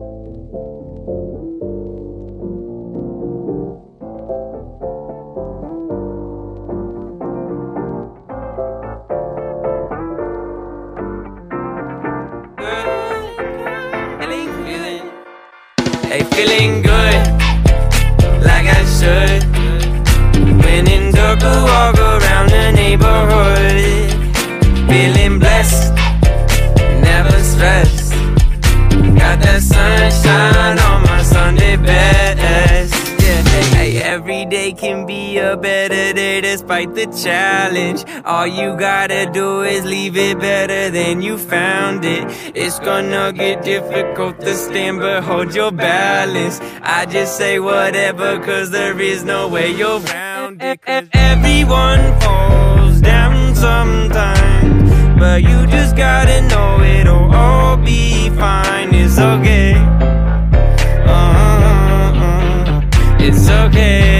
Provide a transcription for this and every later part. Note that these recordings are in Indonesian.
Hey, feeling good, like I should. When in dark, walk can be a better day despite the challenge. All you gotta do is leave it better than you found it. It's gonna get difficult to stand, but hold your balance. I just say whatever, cause there is no way you're round it. everyone falls down sometimes, but you just gotta know it'll all be fine. It's okay. Uh-uh. It's okay.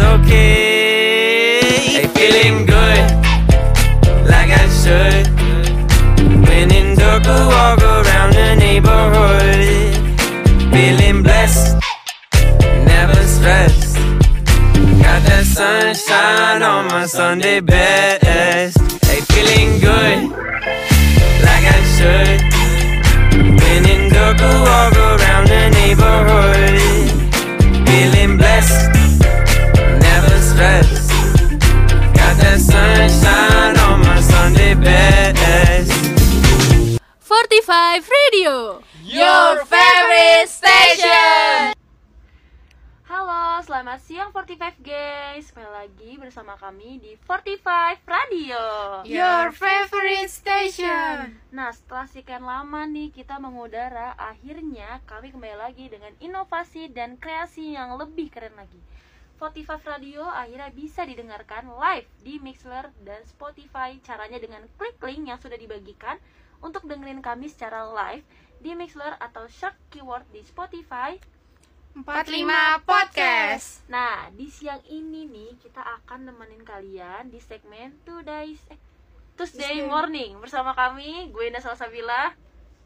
It's okay. Hey, feeling good, like I should. When in I walk around the neighborhood. Feeling blessed, never stressed. Got that sunshine on my Sunday best. Hey, feeling good, like I should. When in I walk around the neighborhood. Feeling blessed, stressed. Got that sunshine on my Sunday best. 45 Radio Your favorite station. Halo, selamat siang 45 guys Kembali lagi bersama kami di 45 Radio Your favorite station. Nah, setelah sekian lama nih kita mengudara Akhirnya kami kembali lagi dengan inovasi dan kreasi yang lebih keren lagi 45 Radio akhirnya bisa didengarkan live di Mixler dan Spotify Caranya dengan klik link yang sudah dibagikan Untuk dengerin kami secara live di Mixler atau search keyword di Spotify 45 podcast. Nah, di siang ini nih kita akan nemenin kalian di segmen Today's eh, Tuesday Tuesday. Morning bersama kami, gue Nasal Sabila.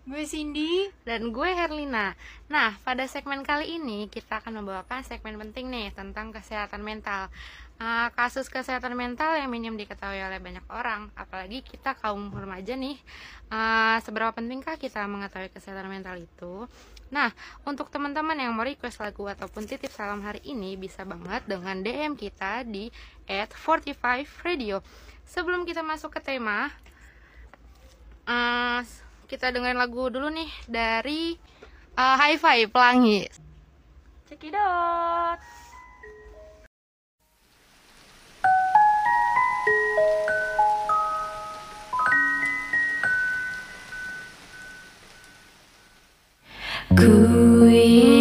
Gue Cindy. dan gue Herlina. Nah, pada segmen kali ini kita akan membawakan segmen penting nih tentang kesehatan mental. Uh, kasus kesehatan mental yang minim diketahui oleh banyak orang, apalagi kita kaum remaja nih. Uh, seberapa pentingkah kita mengetahui kesehatan mental itu? Nah, untuk teman-teman yang mau request lagu ataupun titip salam hari ini bisa banget dengan DM kita di @45radio. Sebelum kita masuk ke tema, uh, kita dengerin lagu dulu nih dari uh, Hi-Fi Pelangi. Cekidot. Ku ingin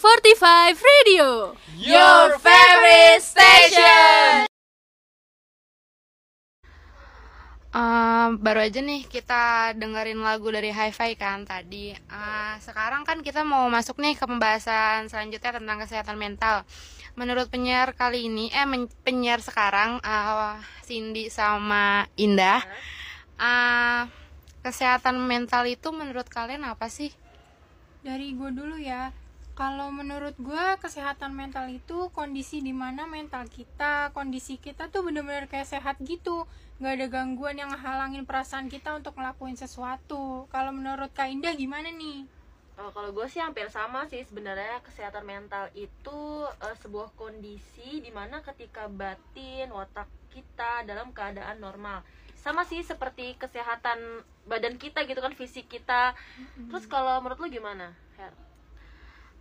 45 Radio. Your favorite station. Eh, baru aja nih kita dengerin lagu dari Hi-Fi kan tadi. Eh, sekarang kan kita mau masuk nih ke pembahasan selanjutnya tentang kesehatan mental. Menurut penyiar kali ini, eh penyiar sekarang eh, Cindy sama Indah, eh, kesehatan mental itu menurut kalian apa sih? Dari gue dulu ya. Kalau menurut gue kesehatan mental itu kondisi di mana mental kita, kondisi kita tuh bener-bener kayak sehat gitu. Gak ada gangguan yang halangin perasaan kita untuk ngelakuin sesuatu. Kalau menurut Kak Indah gimana nih? Oh, kalau gue sih hampir sama sih sebenarnya kesehatan mental itu eh, sebuah kondisi di mana ketika batin otak kita dalam keadaan normal sama sih seperti kesehatan badan kita gitu kan fisik kita terus kalau menurut lu gimana Her?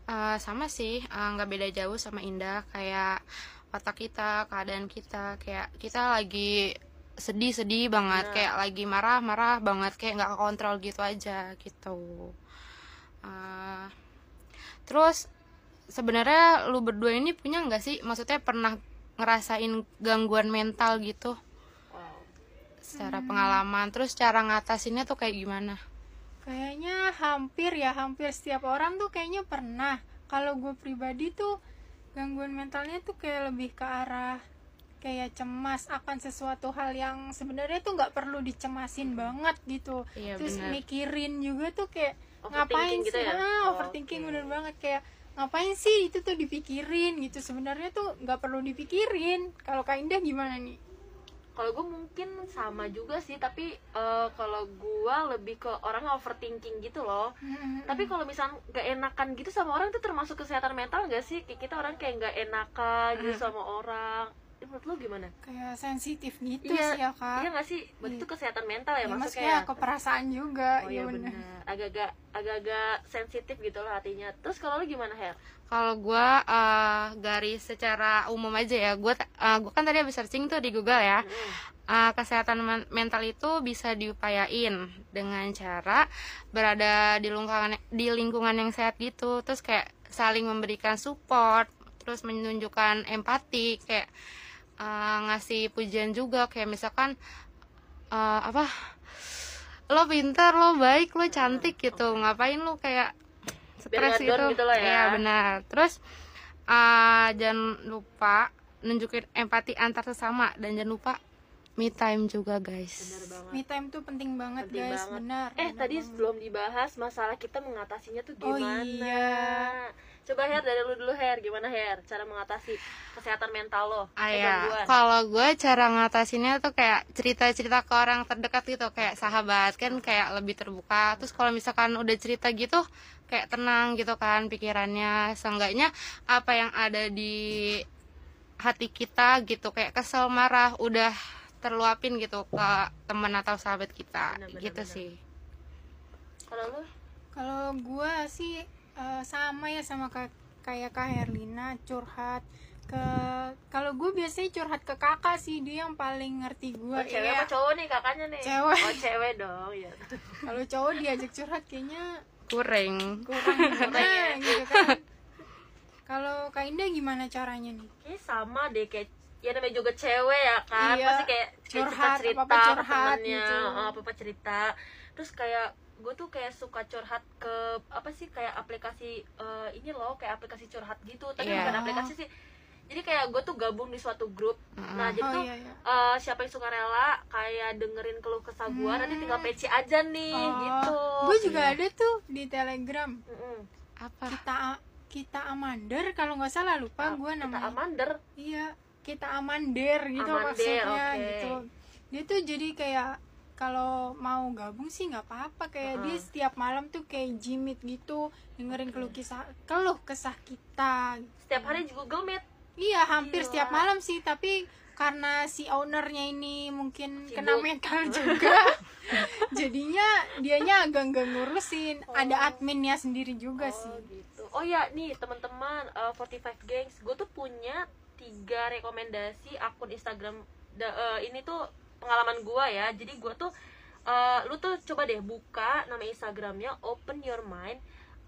Eh, sama sih, eh, nggak beda jauh sama Indah. Kayak otak kita, keadaan kita, kayak kita lagi sedih-sedih banget, Nah. kayak lagi marah-marah banget, kayak nggak kontrol gitu aja gitu. Eh, terus sebenarnya lu berdua ini punya nggak sih, maksudnya pernah ngerasain gangguan mental gitu Wow. secara pengalaman? Terus cara ngatasinnya tuh kayak gimana? Kayaknya hampir ya, hampir setiap orang tuh kayaknya pernah. Kalau gue pribadi tuh gangguan mentalnya tuh kayak lebih ke arah kayak cemas akan sesuatu hal yang sebenarnya tuh nggak perlu dicemasin banget gitu. Iya, Terus benar. mikirin juga tuh kayak ngapain gitu sih? ya? Ah, Oh, overthinking oke. bener banget kayak ngapain sih itu tuh dipikirin gitu. Sebenarnya tuh nggak perlu dipikirin. Kalau Kak Indah gimana nih? Kalau gue mungkin sama juga sih tapi eh, kalau gue lebih ke orang overthinking gitu loh. Tapi kalau misal gak enakan gitu sama orang itu termasuk kesehatan mental gak sih? Kita orang kayak gak enakan gitu sama orang. Eh, menurut lu gimana kayak sensitif gitu Iya, sih ya kak. iya gak sih berarti Iya. itu kesehatan mental ya, Ya, maksudnya maksudnya ya? ke perasaan juga oh iya iya bener. benar agak-agak agak-agak sensitif gitu lah hatinya terus kalau lu gimana Her Kalau gue eh, garis secara umum aja ya, gue gue kan tadi habis searching tuh di Google ya. Eh, kesehatan men- mental itu bisa diupayain dengan cara berada di lingkungan di lingkungan yang sehat gitu, terus kayak saling memberikan support, terus menunjukkan empati, kayak eh, ngasih pujian juga, kayak misalkan eh, apa lo pintar, lo baik, lo cantik gitu, ngapain lo kayak stres gitu, gitu ya. Iya, benar. Terus eh, jangan lupa nunjukin empati antar sesama dan jangan lupa me time juga guys. benar banget Me time tuh penting banget Penting guys, banget. benar. eh benar tadi banget. belum dibahas masalah kita mengatasinya tuh Oh, gimana iya. Coba Her dari lu dulu Her gimana Her cara mengatasi kesehatan mental lo Ah Eh, ya, kalau gue cara ngatasinnya tuh kayak cerita-cerita ke orang terdekat gitu, kayak sahabat kan kayak lebih terbuka. Terus kalau misalkan udah cerita gitu, kayak tenang gitu kan pikirannya. Seenggaknya apa yang ada di hati kita gitu, kayak kesel, marah, udah terluapin gitu ke teman atau sahabat kita, Benar, benar, gitu benar. sih. kalau lu Kalau gue sih eh, sama ya sama ka- kayak Kak Herlina curhat ke kalau gue biasanya curhat ke kakak sih dia yang paling ngerti gue oh, cewek Iya. apa cowok nih kakaknya nih? Cewek. oh cewek dong ya. Kalau cowok diajak curhat kayaknya Kurang. kurang gimana gitu kan. Kalau Kak Indah gimana caranya nih? Kayaknya sama deh kayak ya namanya juga cewek ya kan. Iya, pasti kayak curhat, cerita apa-apa ke curhat temennya. gitu. apa apa cerita. Terus kayak gue tuh kayak suka curhat ke apa sih kayak aplikasi eh, ini loh kayak aplikasi curhat gitu. Tapi Iya. bukan aplikasi sih. Jadi kayak gue tuh gabung di suatu grup. Nah jadi oh tuh iya iya. eh, siapa yang suka rela kayak dengerin keluh kesah gue nanti tinggal PC aja nih gitu. Gue Oh, juga ada tuh di telegram. Mm-mm. Apa? kita kita amander kalau nggak salah lupa gue kita namanya. Amander. Iya kita amander gitu Amander, maksudnya oke. gitu. Dia tuh jadi kayak kalau mau gabung sih nggak apa-apa. Kayak dia Heeh. setiap malam tuh kayak jimit gitu dengerin keluh kisah keluh kesah kita. Setiap hari Google Meet. Iya hampir Gila. setiap malam sih tapi karena si ownernya ini mungkin kena mental juga jadinya dianya agak nggak ngurusin. Ada adminnya sendiri juga oh, sih. gitu. Oh ya nih teman-teman eh, 45 Gangs, gue tuh punya tiga rekomendasi akun Instagram da- eh, ini tuh pengalaman gue ya. Jadi gue tuh eh, lu tuh coba deh buka nama Instagramnya Open Your Mind.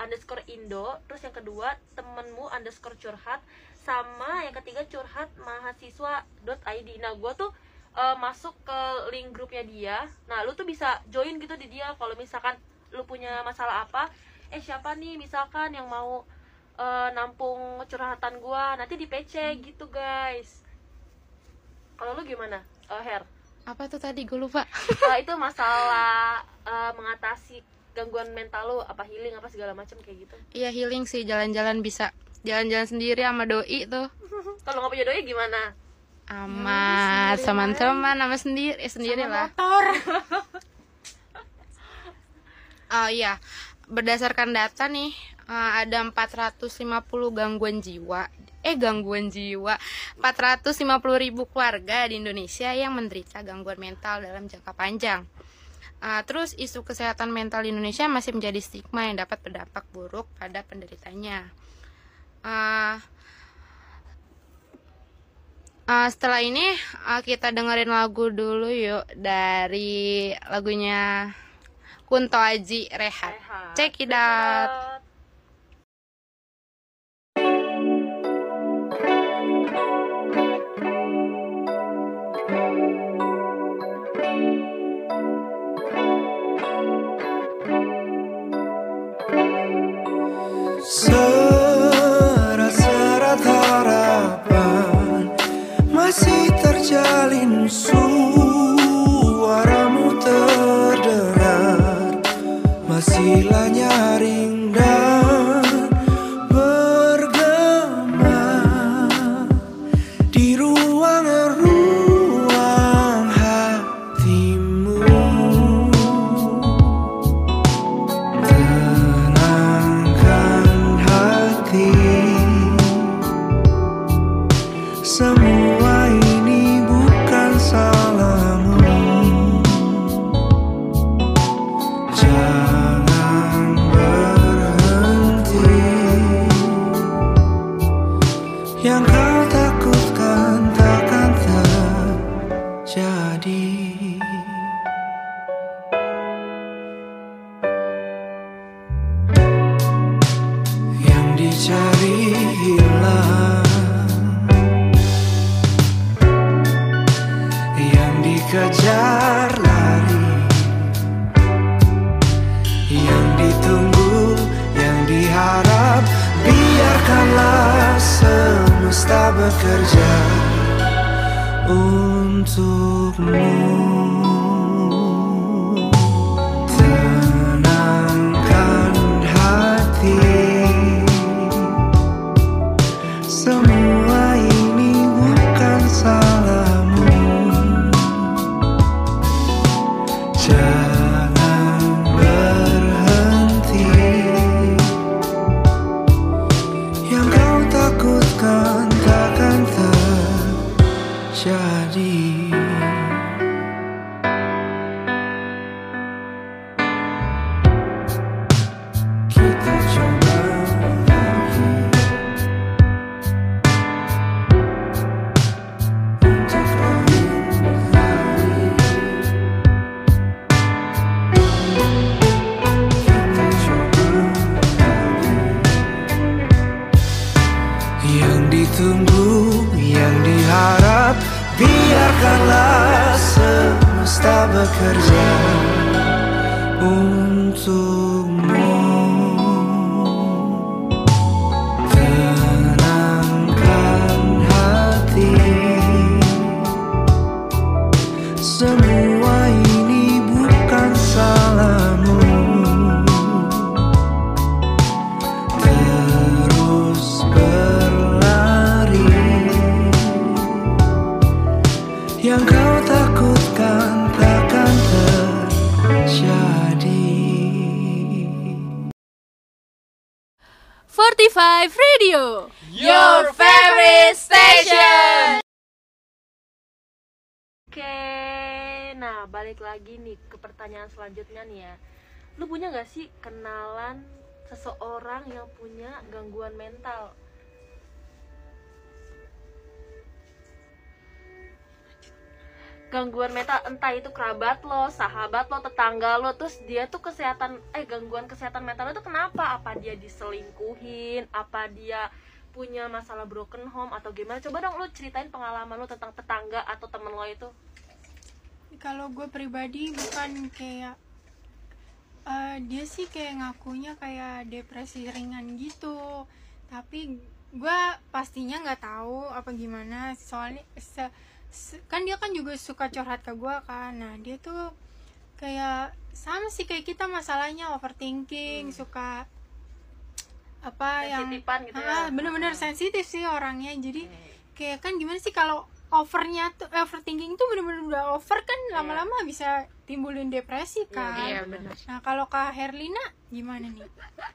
underscore indo. Terus yang kedua temenmu underscore curhat. Sama yang ketiga curhat mahasiswa id nah gue tuh eh, masuk ke link grupnya dia. Nah lu tuh bisa join gitu di dia kalau misalkan lu punya masalah apa. Eh siapa nih misalkan yang mau eh, nampung curhatan gua? Nanti di PC gitu guys. Kalau lu gimana Eh, Her apa tuh tadi? Gue lupa. Eh, itu masalah eh, mengatasi gangguan mental lu apa healing apa segala macam kayak gitu. Iya healing sih jalan-jalan bisa. Jalan-jalan sendiri sama doi tuh. Kalau nggak punya doi gimana? Sama teman-teman sama sendiri eh, sendiri lah. motor. Oh iya, berdasarkan data nih eh, ada 450 gangguan jiwa. Eh gangguan jiwa, 450 ribu keluarga di Indonesia yang menderita gangguan mental dalam jangka panjang. Eh, terus isu kesehatan mental di Indonesia masih menjadi stigma yang dapat berdampak buruk pada penderitanya. Eh, eh, setelah ini eh, kita dengerin lagu dulu yuk dari lagunya Kunto Aji Rehat. Rehat. Check it out. Dicari hilang yang dikejar lari yang ditunggu yang diharap. Biarkanlah semesta bekerja untukmu balik lagi nih ke pertanyaan selanjutnya nih ya Lu punya gak sih kenalan seseorang yang punya gangguan mental? gangguan mental entah itu kerabat lo, sahabat lo, tetangga lo, terus dia tuh kesehatan eh gangguan kesehatan mental itu kenapa? Apa dia diselingkuhin? Apa dia punya masalah broken home atau gimana? Coba dong lu ceritain pengalaman lu tentang tetangga atau temen lo itu. Kalau gue pribadi bukan kayak eh, dia sih kayak ngakunya kayak depresi ringan gitu. Tapi gue pastinya nggak tahu apa gimana. Soalnya se- se- kan dia kan juga suka curhat ke gue kan. Nah dia tuh kayak sama sih kayak kita masalahnya overthinking suka apa yang gitu ya. Ah, bener-bener sensitif sih orangnya. Jadi kayak kan gimana sih kalau overnya tuh overthinking tuh bener-bener udah over kan lama-lama bisa timbulin depresi kan. Iya benar. nah kalau kak Herlina gimana nih?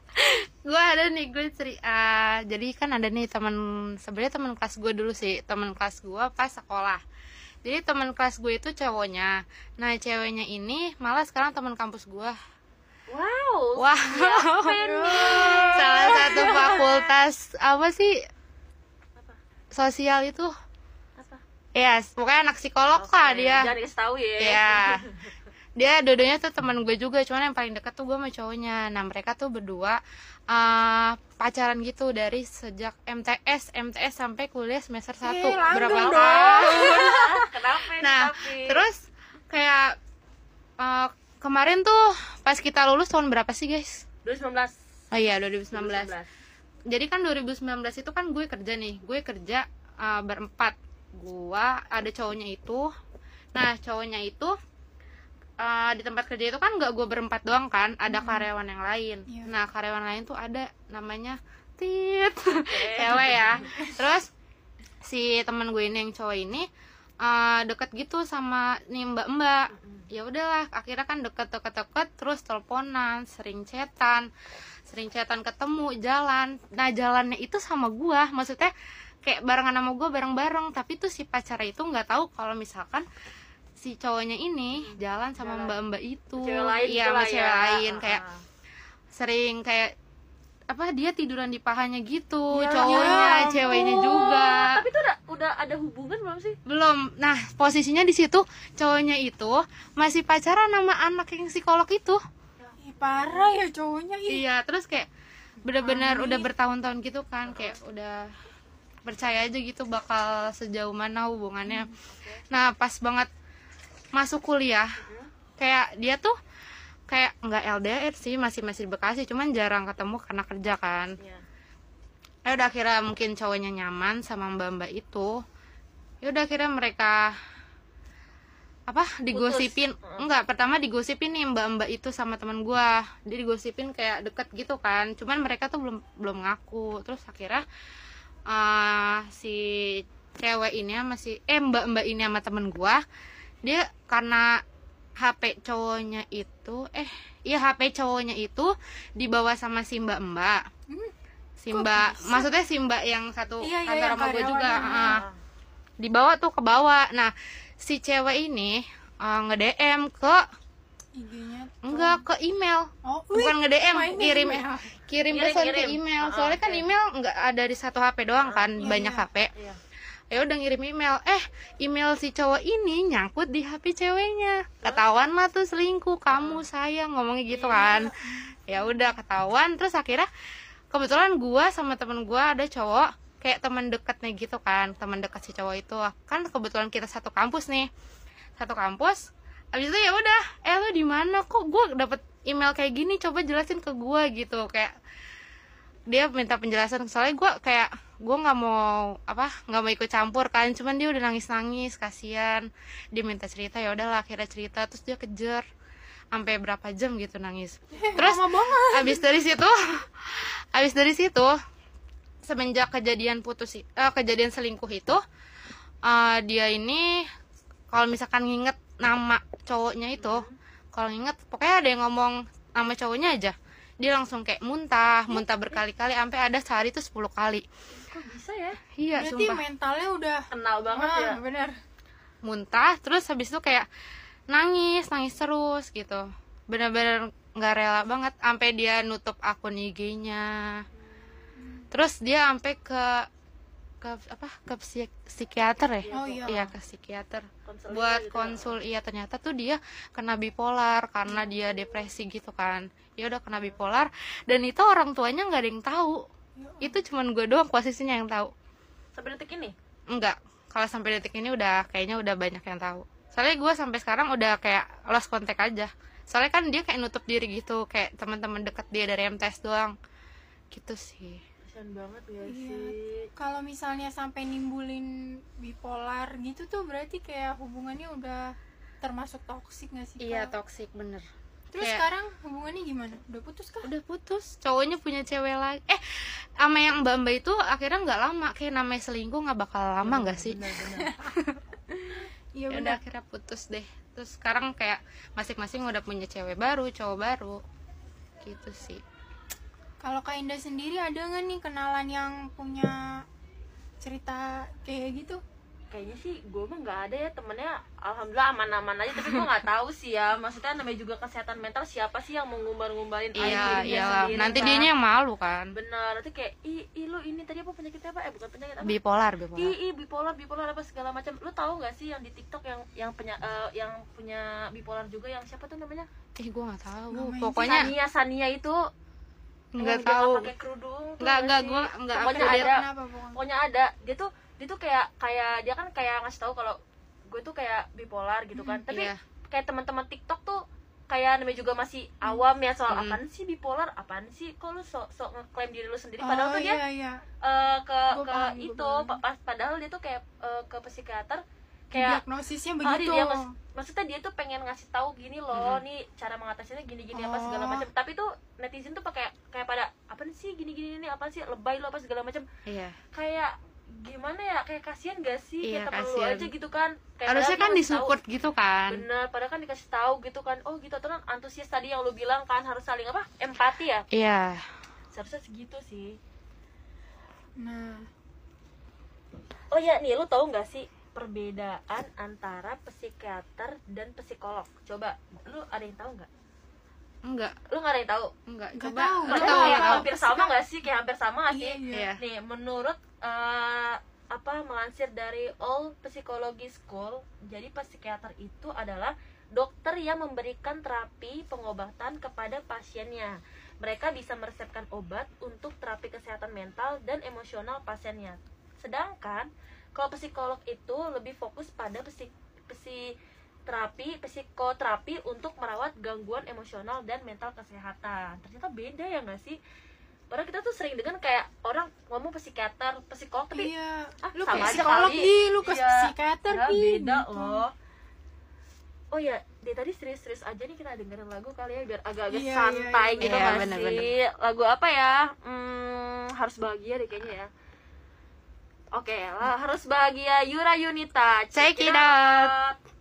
Gue ada nih gue ceri ah, jadi kan ada nih teman sebenarnya teman kelas gue dulu sih teman kelas gue pas sekolah. Jadi teman kelas gue itu cowoknya. Nah ceweknya ini malah sekarang teman kampus gue Wow. wah. salah satu fakultas apa sih? Sosial itu Apa? ya pokoknya anak psikolog lah Oke, dia Jangan dikasih tahu ya. Iya. Dia dua-duanya tuh teman gue juga, cuman yang paling dekat tuh gue sama cowoknya. Nah, mereka tuh berdua eh, pacaran gitu dari sejak MTS, MTS sampai kuliah semester 1. Eh, langgeng Berapa tahun? Kenapa? Nah, tapi? terus kayak eh, kemarin tuh pas kita lulus tahun berapa sih, guys? 2019. Oh iya, 2019. Jadi kan 2019 itu kan gue kerja nih, gue kerja uh, berempat. Gua ada cowoknya itu. Nah, cowoknya itu uh, di tempat kerja itu kan nggak gue berempat doang kan, ada karyawan yang lain. Iya. Nah, karyawan lain tuh ada namanya Tit, cewek ya. Terus si teman gue ini yang cowok ini uh, deket gitu sama nih mbak-mbak. Ya udahlah, akhirnya kan deket-deket-deket terus teleponan, sering chatan sering chatan ketemu jalan nah jalannya itu sama gua maksudnya kayak barengan sama gua bareng-bareng. Tapi tuh si pacar itu nggak tahu kalau misalkan si cowoknya ini jalan sama mbak-mbak itu. Cewek lain iya gitu sama ya. lain. Kayak Ah. sering kayak apa dia tiduran di pahanya gitu. Ya, cowoknya ya ceweknya juga. Tapi itu udah udah ada hubungan belum sih? belum. Nah posisinya di situ cowoknya itu masih pacaran sama anak yang psikolog itu. Ih, parah ya cowoknya ih. Iya, terus kayak bener-bener udah bertahun-tahun gitu kan, kayak udah percaya aja gitu bakal sejauh mana hubungannya. Nah, pas banget masuk kuliah, kayak dia tuh kayak nggak LDR sih, masih masih di Bekasi, cuman jarang ketemu karena kerja kan. Iya. Ya udah akhirnya mungkin cowoknya nyaman sama mbak-mbak itu. Ya udah akhirnya mereka apa digosipin enggak pertama digosipin nih mbak-mbak itu sama teman gua dia digosipin kayak deket gitu kan cuman mereka tuh belum belum ngaku terus akhirnya eh, si cewek ini sama si eh mbak-mbak ini sama temen gua dia karena HP cowoknya itu eh iya HP cowoknya itu dibawa sama si si kok mbak bisa? maksudnya si mbak yang satu Iya, iya, kantor yang sama gue karyawan juga ah. Dibawa tuh ke bawah. Nah si cewek ini uh, nge DM ke IG-nya enggak ke email. Oh bukan nge DM kirim email. kirim Kirim, pesan ke email. Ah, soalnya kan oke. email nggak ada di satu HP doang kan iya, banyak iya. HP Iya. ya udah ngirim email. Eh email si cowok ini nyangkut di HP ceweknya. Ketahuan lah tuh selingkuh kamu sayang ngomongnya gitu kan. Ya udah ketahuan. Terus akhirnya kebetulan gua sama temen gua ada cowok kayak teman dekatnya gitu kan teman dekat si cowok itu. Kan kebetulan kita satu kampus nih. Satu kampus abis itu ya udah eh lu di mana? Kok gua dapet email kayak gini? Coba jelasin ke gua gitu. Kayak dia minta penjelasan. Soalnya gua kayak gua nggak mau apa nggak mau ikut campur kan. Cuman dia udah nangis nangis kasihan. Dia minta cerita ya udahlah akhirnya cerita. Terus dia kejar sampai berapa jam gitu nangis. Terus lama banget. abis dari situ abis dari situ semenjak kejadian putus eh, kejadian selingkuh itu eh, dia ini kalau misalkan nginget nama cowoknya itu. Kalau nginget pokoknya ada yang ngomong nama cowoknya aja. Dia langsung kayak muntah muntah berkali-kali sampai ada sehari itu 10 kali. Kok bisa ya? iya berarti sumpah. mentalnya udah Kenal banget ah, ya. bener. Muntah terus habis itu kayak nangis nangis terus gitu. Bener-bener nggak rela banget sampai dia nutup akun IG-nya terus dia sampai ke ke apa ke psik- psikiater ya? Oh, iya. iya ke psikiater konselnya buat gitu. konsul iya ternyata tuh dia kena bipolar karena dia depresi gitu kan. Ya udah kena bipolar dan itu orang tuanya nggak ada yang tahu. Itu cuman gue doang posisinya yang tahu. Sampai detik ini? Enggak kalau sampai detik ini udah kayaknya udah banyak yang tahu. Soalnya gue sampai sekarang udah kayak lost contact aja. Soalnya kan dia kayak nutup diri gitu kayak teman-teman deket dia dari MTS doang. Gitu sih kasian banget gak Iya. sih? Kalau misalnya sampai nimbulin bipolar gitu tuh berarti kayak hubungannya udah termasuk toksik gak sih iya toxic bener. Terus kayak- sekarang hubungannya gimana? Udah putus kah? Udah putus. Cowoknya punya cewek lagi. Eh sama yang mbak mbak itu akhirnya nggak lama. Kayak namanya selingkuh nggak bakal lama nggak sih? Benar-benar iya ya udah akhirnya putus deh. Terus sekarang kayak masing-masing udah punya cewek baru cowok baru. Gitu sih kalau kak Indah sendiri ada nggak nih kenalan yang punya cerita kayak gitu? Kayaknya sih gue mah nggak ada ya temennya alhamdulillah aman-aman aja. Tapi gue nggak tahu sih ya maksudnya namanya juga kesehatan mental siapa sih yang mau ngumbar-ngumbarin iya. sendiri, nanti kan? dianya yang malu kan. Bener nanti kayak ih, ih lu ini tadi apa penyakitnya apa? Eh bukan penyakit apa? Bipolar bipolar. Ih, ih bipolar bipolar apa segala macam. Lu tahu nggak sih yang di TikTok yang yang punya eh, yang punya bipolar juga yang siapa tuh namanya? Ih gue nggak tahu. Namanya pokoknya Sania Sania itu nggak tahu. pakai kerudung nggak nggak gue nggak pokoknya ada kenapa pokoknya pokoknya ada. Dia tuh dia tuh kayak kayak dia kan kayak ngasih tahu kalau gue tuh kayak bipolar gitu kan. Tapi iya. kayak teman-teman TikTok tuh kayak namanya juga masih awam ya soal Hmm. apaan sih bipolar apaan sih kok lu sok sok ngeklaim diri lu sendiri? Oh padahal tuh dia iya iya. eh, ke Gua ke paham, itu paham. padahal dia tuh kayak eh, ke psikiater kayak diagnosisnya begitu. dia mas- maksudnya dia tuh pengen ngasih tahu gini loh Mhm. nih cara mengatasinya gini-gini apa segala Oh. macam. Tapi tuh netizen tuh pakai kayak pada apa sih gini-gini ini apa sih lebay lo apa segala macam. Iya. Kayak gimana ya kayak kasihan gak sih? Iya, kayak temen lu kasihan. aja gitu kan. Kayak harusnya kan ngasih tahu. disupport gitu kan. Bener padahal kan dikasih tahu gitu kan. Oh gitu. Terus antusias tadi yang lu bilang kan harus saling apa? Empati ya? Iya. Seharusnya segitu sih. Nah. Oh ya nih lu tahu nggak sih perbedaan antara psikiater dan psikolog. Coba lu ada yang tahu nggak? Enggak. Lu nggak ada yang tahu? Enggak Nggak coba. tahu. Padahal tahu kayak nggak tahu. hampir sama nggak sih? Kayak hampir sama nggak sih? Iya iya iya. Nih menurut eh, apa melansir dari All Psychology School jadi psikiater itu adalah dokter yang memberikan terapi pengobatan kepada pasiennya. Mereka bisa meresepkan obat untuk terapi kesehatan mental dan emosional pasiennya. Sedangkan kalau psikolog itu lebih fokus pada psik psi terapi psikoterapi untuk merawat gangguan emosional dan mental kesehatan ternyata beda ya nggak sih Padahal kita tuh sering dengan kayak orang ngomong psikiater, psikolog tapi iya ah, lu sama aja kali. di lu ke Iya. psikiater Pi, beda gitu. loh. Oh ya, dia tadi serius-serius aja nih kita dengerin lagu kali ya biar agak-agak Iya, santai iya, gitu iya. nggak Iya, bener-bener. sih? Lagu apa ya? Hmm, harus bahagia deh kayaknya ya. Oke, lah, harus bahagia Yura Yunita. Check it out. Baru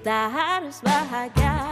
penting kita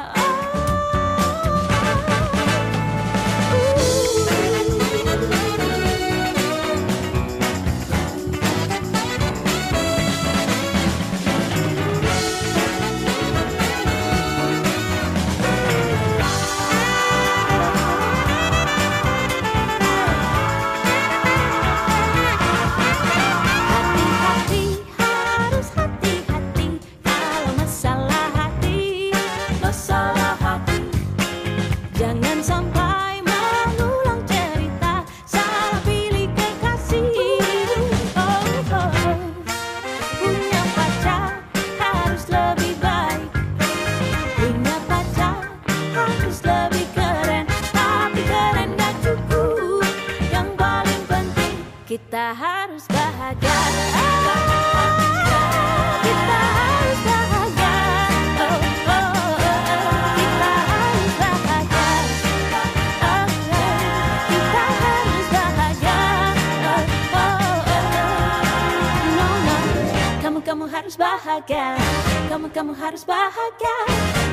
bahagia. Kamu kamu harus bahagia.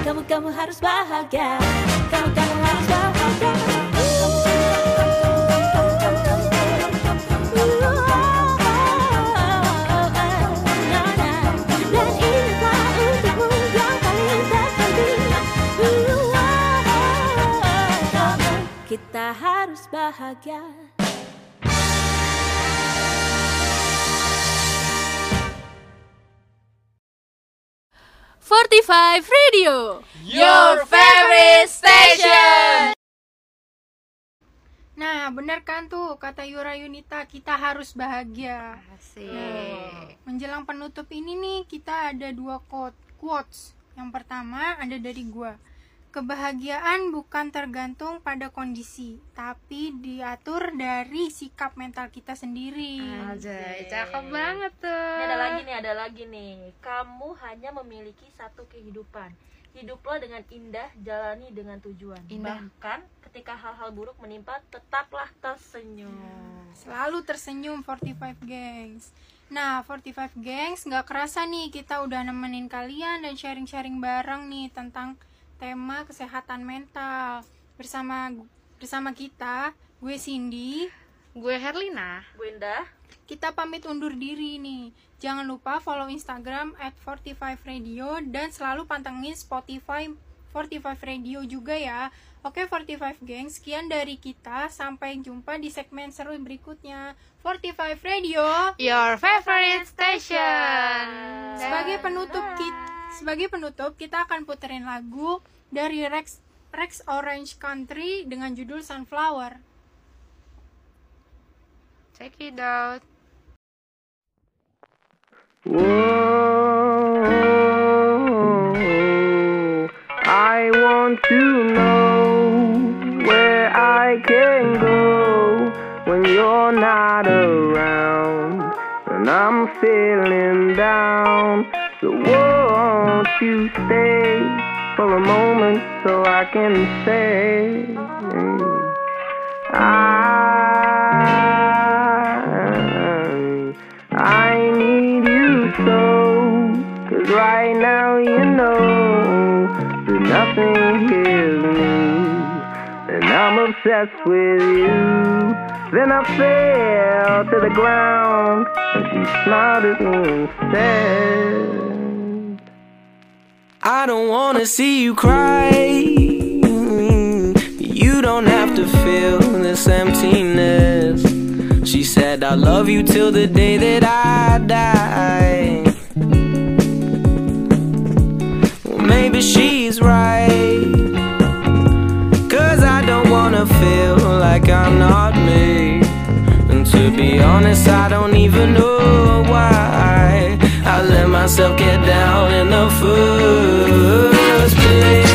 Kamu kamu harus bahagia. Kamu kamu harus bahagia. Kita harus bahagia 45 Radio Your favorite station. Nah bener kan tuh kata Yura Yunita kita harus bahagia Asik. Menjelang penutup ini nih kita ada dua quote, quotes Yang pertama ada dari gua Kebahagiaan bukan tergantung pada kondisi Tapi diatur dari sikap mental kita sendiri Aja, cakep banget tuh. Ini ada lagi nih, ada lagi nih. Kamu hanya memiliki satu kehidupan. Hiduplah dengan indah, jalani dengan tujuan. Indah. Bahkan ketika hal-hal buruk menimpa, tetaplah tersenyum. Selalu tersenyum 45 gengs Nah 45 gengs nggak kerasa nih kita udah nemenin kalian dan sharing-sharing bareng nih tentang tema kesehatan mental Bersama bersama kita, gue Cindy Gue Herlina. Bu Indah, kita pamit undur diri nih. Jangan lupa follow Instagram at 45 Radio dan selalu pantengin Spotify 45 Radio juga ya. Oke 45 geng, sekian dari kita. Sampai jumpa di segmen seru berikutnya. 45 Radio Your favorite station. sebagai penutup kita sebagai penutup kita akan puterin lagu dari Rex Rex Orange Country dengan judul Sunflower. Check it out. Whoa, I want to know where I can go when you're not around and I'm feeling down. You stay for a moment so I can say I I need you so Cause right now you know that nothing heals me And I'm obsessed with you. Then I fell to the ground And she smiled at me instead I don't wanna see you cry You don't have to feel this emptiness She said I love you till the day that I die well, maybe she's right. Cause I don't wanna feel like I'm not me. And to be honest, I don't even know why I let myself get down in the first place.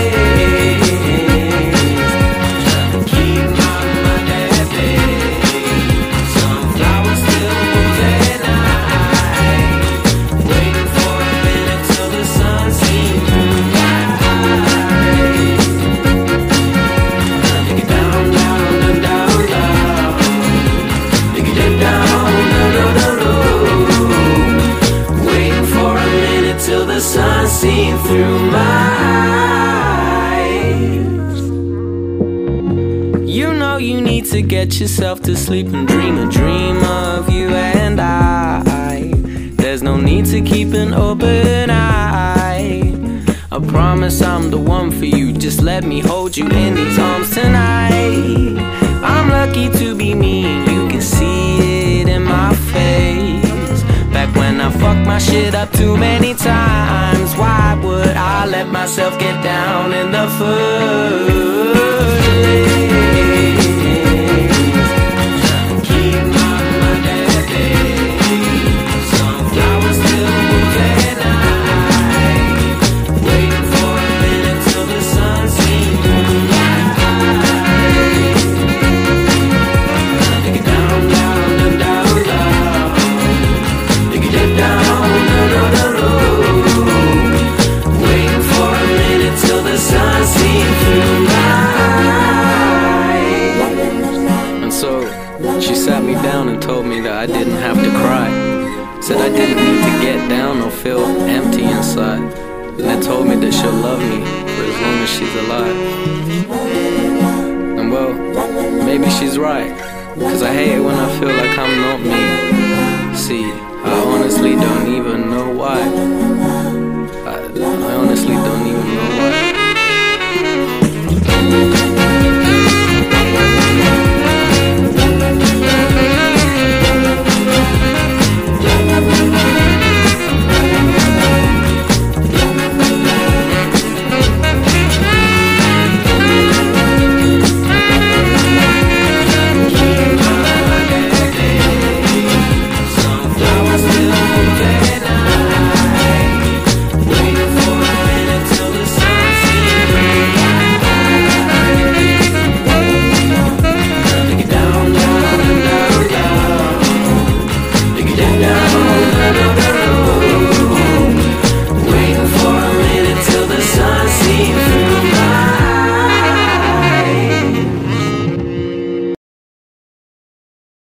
To get yourself to sleep and dream a dream of you and I. There's no need to keep an open eye. I promise I'm the one for you. Just let me hold you in these arms tonight. I'm lucky to be me, you can see it in my face. Back when I fucked my shit up too many times, why would I let myself get down in the first she'll love me for as long as she's alive. And well, maybe she's right, cause I hate it when I feel like I'm not me. See, I honestly don't even know why.